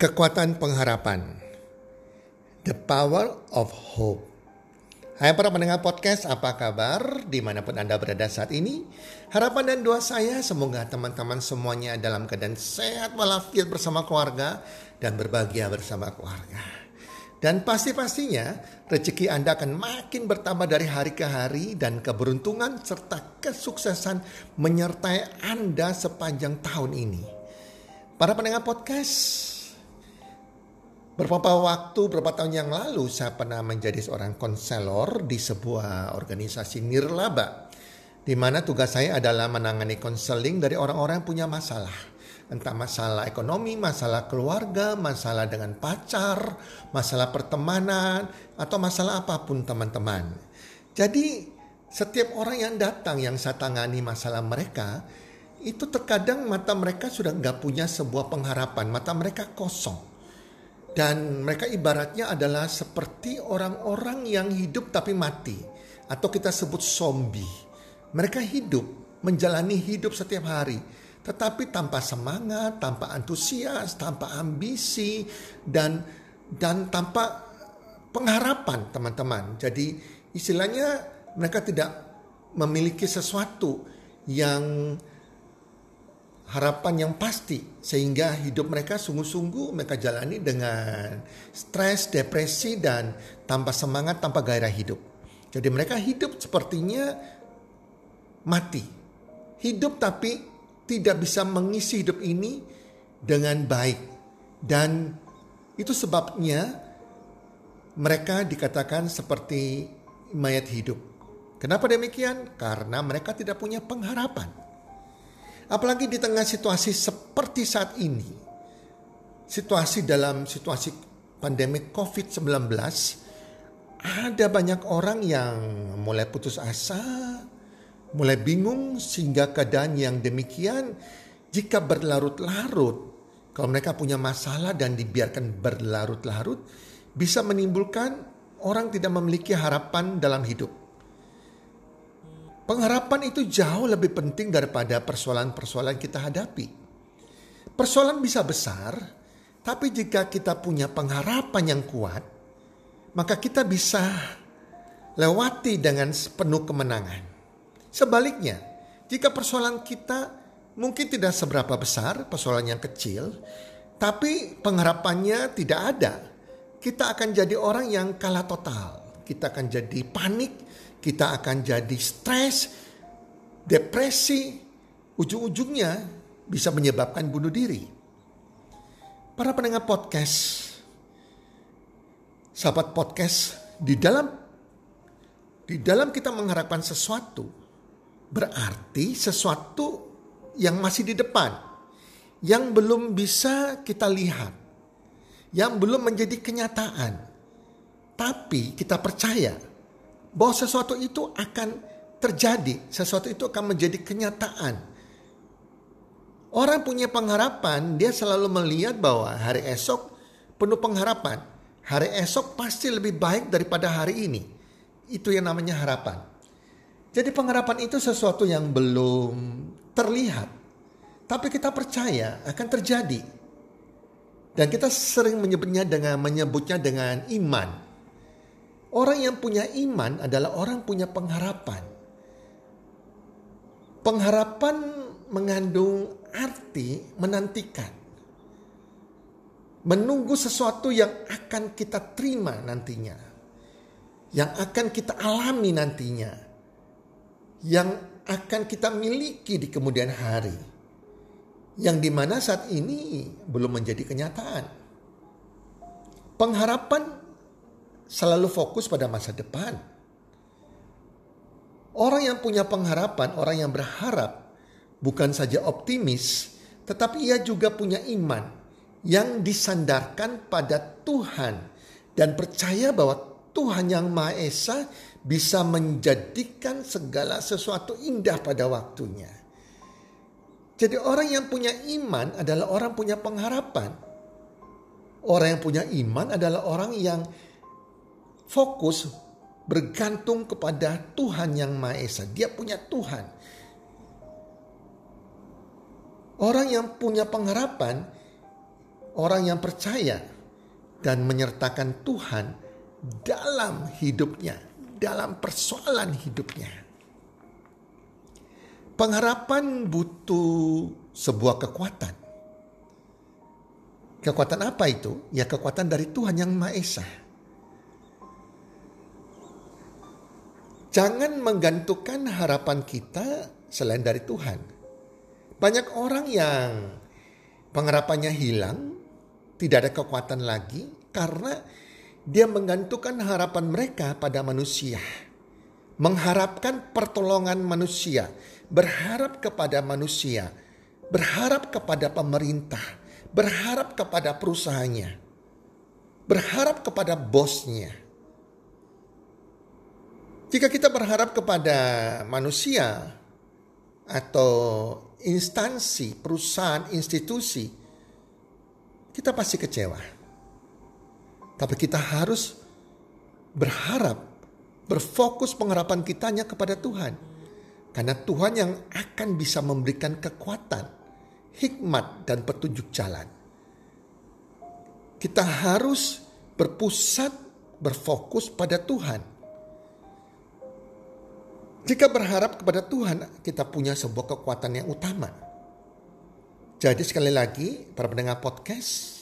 Kekuatan pengharapan. The power of hope. Hai para pendengar podcast, apa kabar? Di mana pun Anda berada saat ini. Harapan dan doa saya semoga teman-teman semuanya dalam keadaan sehat walafiat bersama keluarga dan berbahagia bersama keluarga. Dan pasti-pastinya rezeki Anda akan makin bertambah dari hari ke hari dan keberuntungan serta kesuksesan menyertai Anda sepanjang tahun ini. Para pendengar podcast, Beberapa waktu, beberapa tahun yang lalu saya pernah menjadi seorang konselor di sebuah organisasi nirlaba. Di mana tugas saya adalah menangani konseling dari orang-orang yang punya masalah. Entah masalah ekonomi, masalah keluarga, masalah dengan pacar, masalah pertemanan, atau masalah apa pun teman-teman. Jadi setiap orang yang datang yang saya tangani masalah mereka, itu terkadang mata mereka sudah nggak punya sebuah pengharapan, mata mereka kosong dan mereka ibaratnya adalah seperti orang-orang yang hidup tapi mati. Atau kita sebut zombie. Mereka hidup, menjalani hidup setiap hari. Tetapi tanpa semangat, tanpa antusias, tanpa ambisi, dan dan tanpa pengharapan teman-teman. Jadi istilahnya mereka tidak memiliki sesuatu yang harapan yang pasti sehingga hidup mereka sungguh-sungguh mereka jalani dengan stres, depresi dan tanpa semangat, tanpa gairah hidup. Jadi mereka hidup sepertinya mati. Hidup tapi tidak bisa mengisi hidup ini dengan baik. Dan itu sebabnya mereka dikatakan seperti mayat hidup. Kenapa demikian? Karena mereka tidak punya pengharapan. Apalagi di tengah situasi seperti saat ini. Situasi dalam situasi pandemi COVID-19 ada banyak orang yang mulai putus asa, mulai bingung sehingga keadaan yang demikian jika berlarut-larut kalau mereka punya masalah dan dibiarkan berlarut-larut bisa menimbulkan orang tidak memiliki harapan dalam hidup. Pengharapan itu jauh lebih penting daripada persoalan-persoalan kita hadapi. Persoalan bisa besar, tapi jika kita punya pengharapan yang kuat, maka kita bisa lewati dengan penuh kemenangan. Sebaliknya, jika persoalan kita mungkin tidak seberapa besar, persoalan yang kecil, tapi pengharapannya tidak ada, kita akan jadi orang yang kalah total. Kita akan jadi panik, kita akan jadi stres, depresi, ujung-ujungnya bisa menyebabkan bunuh diri. Para pendengar podcast, sahabat podcast, di dalam di dalam kita mengharapkan sesuatu, berarti sesuatu yang masih di depan, yang belum bisa kita lihat, yang belum menjadi kenyataan. Tapi kita percaya bahwa sesuatu itu akan terjadi, sesuatu itu akan menjadi kenyataan. Orang punya pengharapan, dia selalu melihat bahwa hari esok penuh pengharapan. Hari esok pasti lebih baik daripada hari ini. Itu yang namanya harapan. Jadi pengharapan itu sesuatu yang belum terlihat. Tapi kita percaya akan terjadi. Dan kita sering menyebutnya dengan menyebutnya dengan iman. Orang yang punya iman adalah orang punya pengharapan. Pengharapan mengandung arti menantikan. Menunggu sesuatu yang akan kita terima nantinya. Yang akan kita alami nantinya. Yang akan kita miliki di kemudian hari. Yang di mana saat ini belum menjadi kenyataan. Pengharapan selalu fokus pada masa depan. Orang yang punya pengharapan, orang yang berharap, bukan saja optimis, tetapi ia juga punya iman yang disandarkan pada Tuhan dan percaya bahwa Tuhan yang Maha Esa bisa menjadikan segala sesuatu indah pada waktunya. Jadi orang yang punya iman adalah orang punya pengharapan. Orang yang punya iman adalah orang yang fokus bergantung kepada Tuhan yang Maha Esa. Dia punya Tuhan. Orang yang punya pengharapan, orang yang percaya dan menyertakan Tuhan dalam hidupnya, dalam persoalan hidupnya. Pengharapan butuh sebuah kekuatan. Kekuatan apa itu? Ya kekuatan dari Tuhan yang Maha Esa. Jangan menggantungkan harapan kita selain dari Tuhan. Banyak orang yang pengharapannya hilang, tidak ada kekuatan lagi karena dia menggantungkan harapan mereka pada manusia. Mengharapkan pertolongan manusia, berharap kepada manusia, berharap kepada pemerintah, berharap kepada perusahaannya, berharap kepada bosnya. Jika kita berharap kepada manusia atau instansi, perusahaan, institusi, kita pasti kecewa. Tapi kita harus berharap, berfokus pengharapan kitanya kepada Tuhan. Karena Tuhan yang akan bisa memberikan kekuatan, hikmat, dan petunjuk jalan. Kita harus berpusat, berfokus pada Tuhan. Jika berharap kepada Tuhan, kita punya sebuah kekuatan yang utama jadi sekali lagi para pendengar podcast,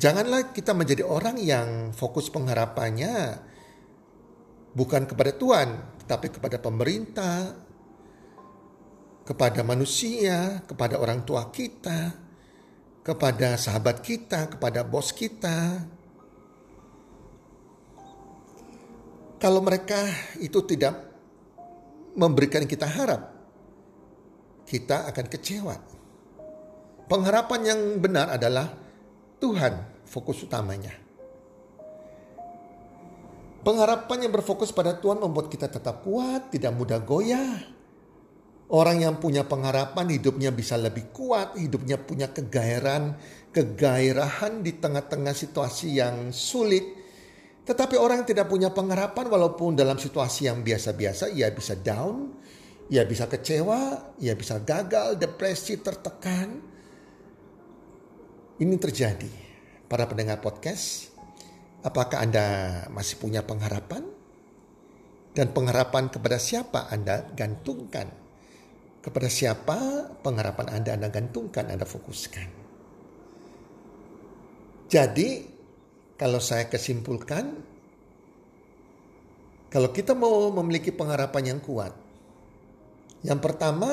janganlah kita menjadi orang yang fokus pengharapannya bukan kepada Tuhan, tapi kepada pemerintah, kepada manusia, kepada orang tua kita, kepada sahabat kita, kepada bos kita. Kalau mereka itu tidak memberikan kita harap, kita akan kecewa. Pengharapan yang benar adalah Tuhan fokus utamanya. Pengharapan yang berfokus pada Tuhan membuat kita tetap kuat, tidak mudah goyah. Orang yang punya pengharapan hidupnya bisa lebih kuat, hidupnya punya kegairahan, kegairahan di tengah-tengah situasi yang sulit. Tetapi orang yang tidak punya pengharapan walaupun dalam situasi yang biasa-biasa ia bisa down, ia bisa kecewa, ia bisa gagal, depresi, tertekan. Ini terjadi. Para pendengar podcast, apakah Anda masih punya pengharapan? Dan pengharapan kepada siapa Anda gantungkan? Kepada siapa pengharapan Anda Anda gantungkan, Anda fokuskan? Jadi, kalau saya kesimpulkan, kalau kita mau memiliki pengharapan yang kuat, yang pertama,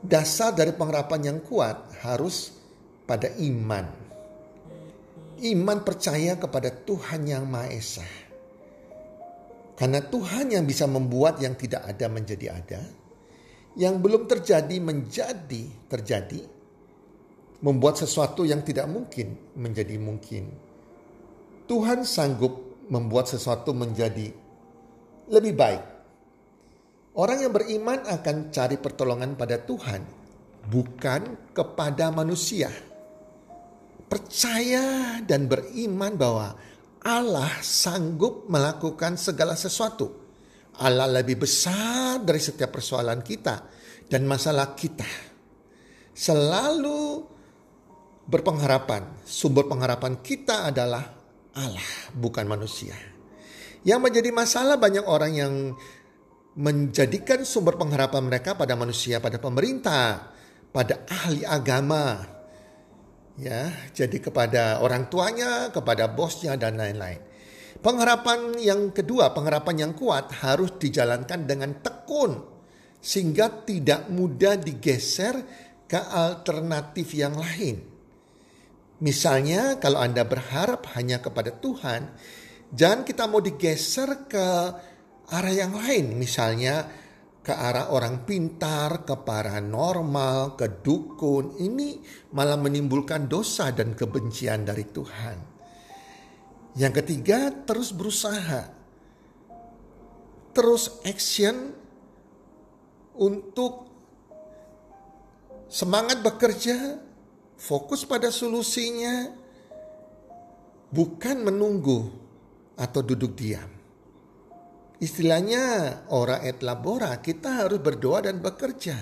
dasar dari pengharapan yang kuat harus pada iman. Iman percaya kepada Tuhan yang Maha Esa. Karena Tuhan yang bisa membuat yang tidak ada menjadi ada, yang belum terjadi menjadi terjadi, membuat sesuatu yang tidak mungkin menjadi mungkin. Tuhan sanggup membuat sesuatu menjadi lebih baik Orang yang beriman akan cari pertolongan pada Tuhan, bukan kepada manusia. Percaya dan beriman bahwa Allah sanggup melakukan segala sesuatu. Allah lebih besar dari setiap persoalan kita dan masalah kita. Selalu berpengharapan, sumber pengharapan kita adalah Allah, bukan manusia. Yang menjadi masalah banyak orang yang menjadikan sumber pengharapan mereka pada manusia, pada pemerintah, pada ahli agama. Ya, jadi kepada orang tuanya, kepada bosnya dan lain-lain. Pengharapan yang kedua, pengharapan yang kuat harus dijalankan dengan tekun sehingga tidak mudah digeser ke alternatif yang lain. Misalnya kalau Anda berharap hanya kepada Tuhan, jangan kita mau digeser ke arah yang lain, misalnya ke arah orang pintar, ke paranormal, ke dukun. Ini malah menimbulkan dosa dan kebencian dari Tuhan. Yang ketiga, terus berusaha. Terus action untuk semangat bekerja, fokus pada solusinya, bukan menunggu atau duduk diam. Istilahnya ora et labora, kita harus berdoa dan bekerja.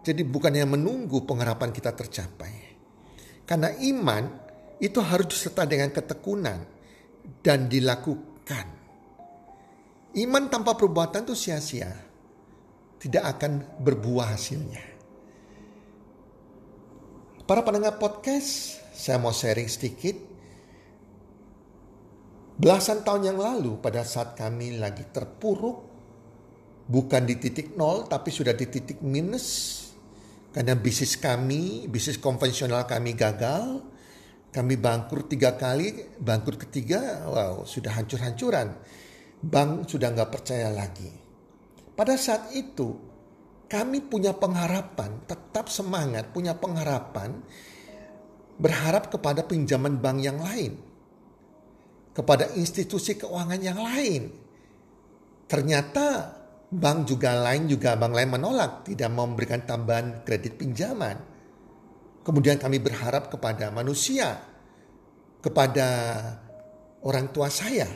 Jadi bukannya menunggu pengharapan kita tercapai. Karena iman itu harus disertai dengan ketekunan dan dilakukan. Iman tanpa perbuatan itu sia-sia. Tidak akan berbuah hasilnya. Para pendengar podcast, saya mau sharing sedikit. Belasan tahun yang lalu pada saat kami lagi terpuruk, bukan di titik nol tapi sudah di titik minus. Karena bisnis kami, bisnis konvensional kami gagal, kami bangkrut tiga kali, bangkrut ketiga, wow sudah hancur-hancuran. Bank sudah nggak percaya lagi. Pada saat itu kami punya pengharapan, tetap semangat, punya pengharapan, berharap kepada pinjaman bank yang lain, kepada institusi keuangan yang lain. Ternyata bank juga lain juga bank lain menolak, tidak memberikan tambahan kredit pinjaman. Kemudian kami berharap kepada manusia, kepada orang tua saya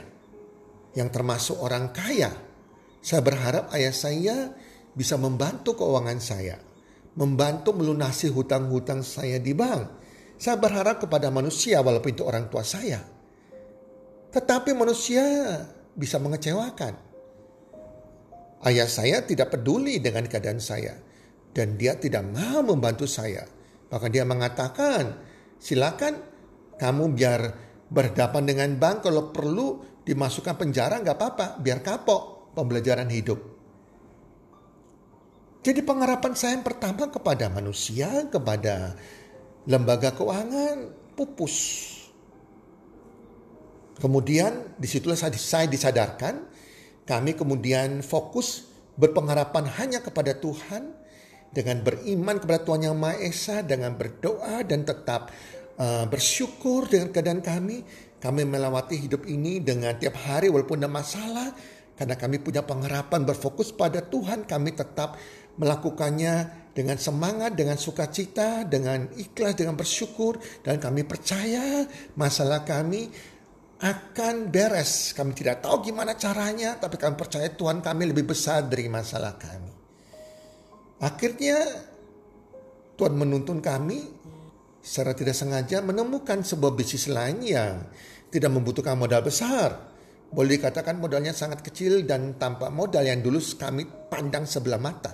yang termasuk orang kaya. Saya berharap ayah saya bisa membantu keuangan saya, membantu melunasi hutang-hutang saya di bank. Saya berharap kepada manusia walaupun itu orang tua saya. Tetapi manusia bisa mengecewakan. Ayah saya tidak peduli dengan keadaan saya dan dia tidak mau membantu saya. Maka dia mengatakan, silakan kamu biar berhadapan dengan bank kalau perlu dimasukkan penjara nggak apa-apa, biar kapok pembelajaran hidup. Jadi pengharapan saya yang pertama kepada manusia, kepada lembaga keuangan pupus. Kemudian di situlah saya disadarkan, kami kemudian fokus berpengharapan hanya kepada Tuhan, dengan beriman kepada Tuhan Yang Maha Esa, dengan berdoa dan tetap uh, bersyukur dengan keadaan kami. Kami melewati hidup ini dengan tiap hari walaupun ada masalah. Karena kami punya pengharapan berfokus pada Tuhan, kami tetap melakukannya dengan semangat, dengan sukacita, dengan ikhlas, dengan bersyukur. Dan kami percaya masalah kami akan beres. Kami tidak tahu gimana caranya, tapi kami percaya Tuhan kami lebih besar dari masalah kami. Akhirnya Tuhan menuntun kami secara tidak sengaja menemukan sebuah bisnis lain yang tidak membutuhkan modal besar. Boleh dikatakan modalnya sangat kecil dan tanpa modal yang dulu kami pandang sebelah mata.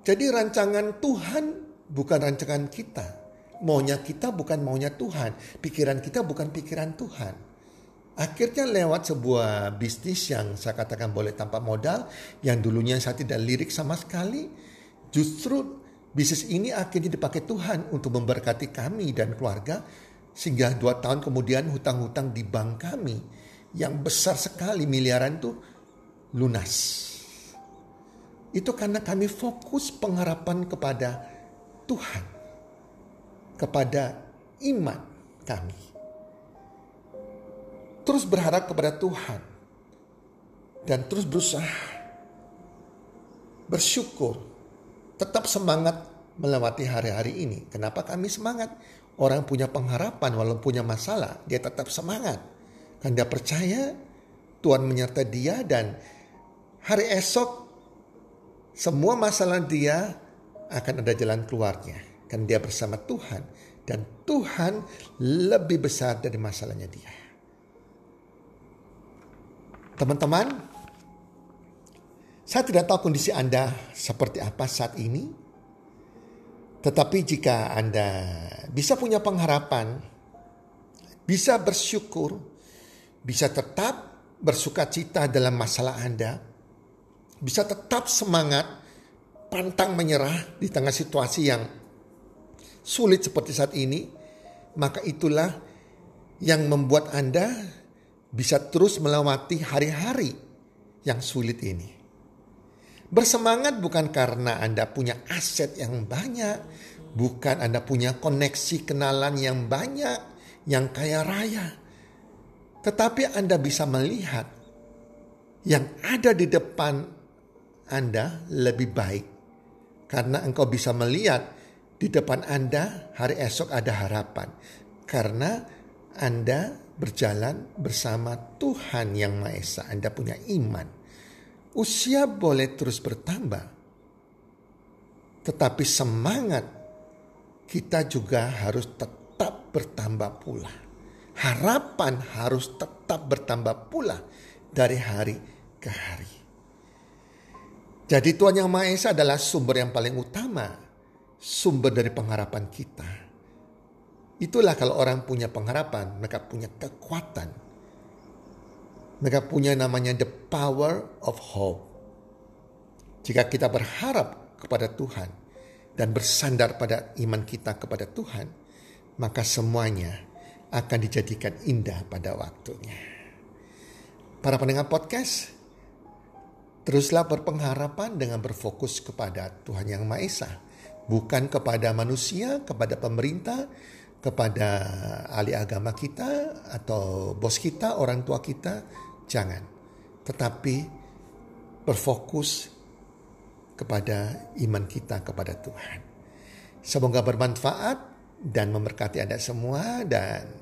Jadi rancangan Tuhan bukan rancangan kita. Maunya kita bukan maunya Tuhan. Pikiran kita bukan pikiran Tuhan. Akhirnya lewat sebuah bisnis yang saya katakan boleh tanpa modal, yang dulunya saya tidak lirik sama sekali, justru bisnis ini akhirnya dipakai Tuhan untuk memberkati kami dan keluarga, sehingga dua tahun kemudian hutang-hutang di bank kami yang besar sekali miliaran itu lunas. Itu karena kami fokus pengharapan kepada Tuhan, kepada iman kami terus berharap kepada Tuhan dan terus berusaha bersyukur, tetap semangat melewati hari-hari ini. Kenapa kami semangat? Orang punya pengharapan walaupun punya masalah, dia tetap semangat. Dia percaya Tuhan menyertai dia dan hari esok semua masalah dia akan ada jalan keluarnya. Kan dia bersama Tuhan dan Tuhan lebih besar dari masalahnya dia. Teman-teman, saya tidak tahu kondisi Anda seperti apa saat ini. Tetapi jika Anda bisa punya pengharapan, bisa bersyukur, bisa tetap bersuka cita dalam masalah Anda, bisa tetap semangat, pantang menyerah di tengah situasi yang sulit seperti saat ini, maka itulah yang membuat Anda bisa terus melewati hari-hari yang sulit ini. Bersemangat bukan karena Anda punya aset yang banyak, bukan Anda punya koneksi kenalan yang banyak, yang kaya raya, tetapi Anda bisa melihat yang ada di depan Anda lebih baik, karena engkau bisa melihat di depan Anda hari esok ada harapan, karena Anda berjalan bersama Tuhan yang Maha Esa. Anda punya iman. Usia boleh terus bertambah. tetapi semangat kita juga harus tetap bertambah pula. Harapan harus tetap bertambah pula dari hari ke hari. Jadi Tuhan Yang Maha Esa adalah sumber yang paling utama, sumber dari pengharapan kita. Itulah kalau orang punya pengharapan, mereka punya kekuatan. Mereka punya namanya the power of hope. Jika kita berharap kepada Tuhan dan bersandar pada iman kita kepada Tuhan, maka semuanya akan dijadikan indah pada waktunya. Para pendengar podcast, Teruslah berpengharapan dengan berfokus kepada Tuhan Yang Maha Esa, bukan kepada manusia, kepada pemerintah, kepada ahli agama kita atau bos kita, orang tua kita, jangan. Tetapi berfokus kepada iman kita kepada Tuhan. Semoga bermanfaat dan memberkati Anda semua dan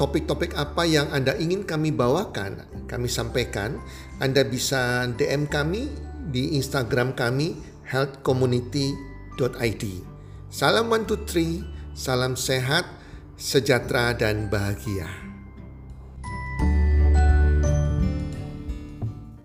topik-topik apa yang Anda ingin kami bawakan, kami sampaikan, Anda bisa DM kami di Instagram kami Health Community id. Salam one two three, salam sehat, sejahtera dan bahagia.